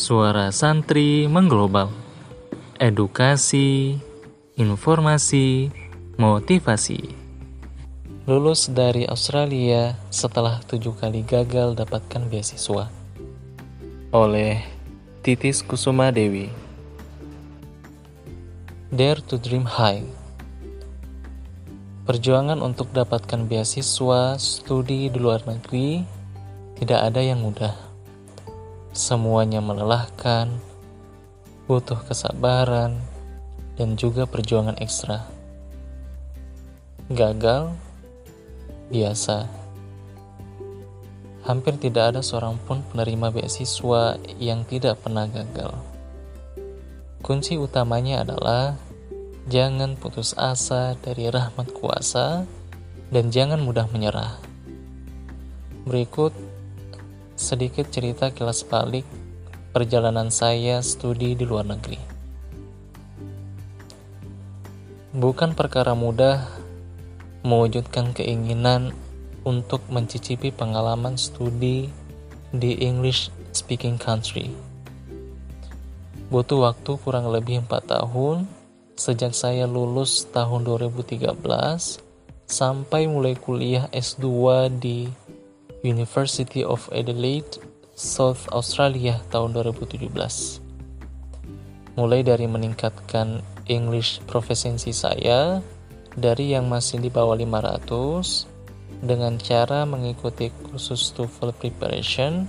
Suara santri mengglobal. Edukasi, informasi, motivasi. Lulus dari Australia setelah tujuh kali gagal dapatkan beasiswa. Oleh Titis Kusuma Dewi. Dare to Dream High. Perjuangan untuk dapatkan beasiswa studi di luar negeri tidak ada yang mudah. Semuanya melelahkan, butuh kesabaran, dan juga perjuangan ekstra. Gagal, biasa. Hampir tidak ada seorang pun penerima beasiswa yang tidak pernah gagal. Kunci utamanya adalah jangan putus asa dari rahmat kuasa dan jangan mudah menyerah. Berikut sedikit cerita kilas balik perjalanan saya studi di luar negeri. Bukan perkara mudah mewujudkan keinginan untuk mencicipi pengalaman studi di English speaking country. Butuh waktu kurang lebih 4 tahun sejak saya lulus tahun 2013 sampai mulai kuliah S2 di University of Adelaide, South Australia tahun 2017. Mulai dari meningkatkan English proficiency saya dari yang masih di bawah 500 dengan cara mengikuti kursus TOEFL preparation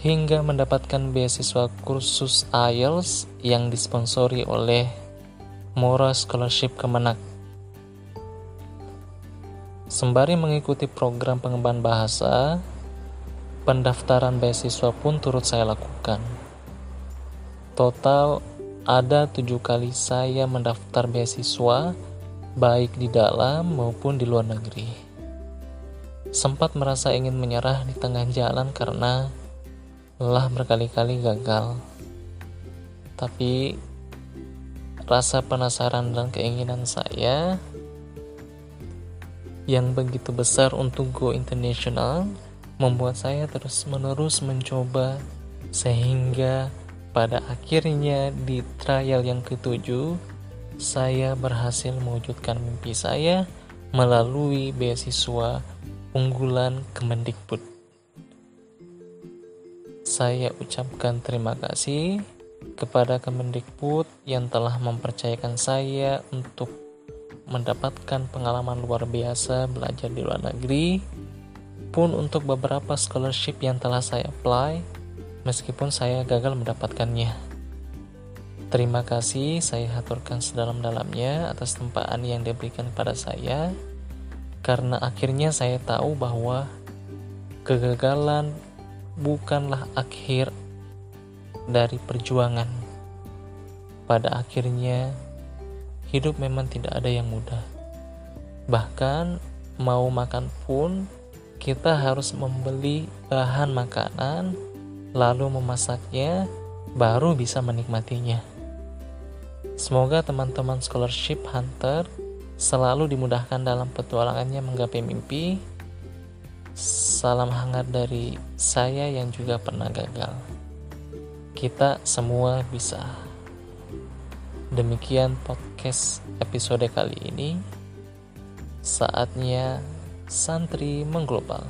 hingga mendapatkan beasiswa kursus IELTS yang disponsori oleh Mora Scholarship Kemenak Sembari mengikuti program pengembangan bahasa, pendaftaran beasiswa pun turut saya lakukan. Total ada tujuh kali saya mendaftar beasiswa, baik di dalam maupun di luar negeri. Sempat merasa ingin menyerah di tengah jalan karena lelah berkali-kali gagal. Tapi rasa penasaran dan keinginan saya yang begitu besar untuk go international membuat saya terus-menerus mencoba sehingga pada akhirnya di trial yang ketujuh saya berhasil mewujudkan mimpi saya melalui beasiswa unggulan Kemendikbud. Saya ucapkan terima kasih kepada Kemendikbud yang telah mempercayakan saya untuk mendapatkan pengalaman luar biasa belajar di luar negeri pun untuk beberapa scholarship yang telah saya apply meskipun saya gagal mendapatkannya. Terima kasih saya haturkan sedalam-dalamnya atas tempaan yang diberikan pada saya karena akhirnya saya tahu bahwa kegagalan bukanlah akhir dari perjuangan. Pada akhirnya hidup memang tidak ada yang mudah. Bahkan mau makan pun kita harus membeli bahan makanan lalu memasaknya baru bisa menikmatinya. Semoga teman-teman scholarship hunter selalu dimudahkan dalam petualangannya menggapai mimpi. Salam hangat dari saya yang juga pernah gagal. Kita semua bisa. Demikian podcast episode kali ini. Saatnya santri mengglobal.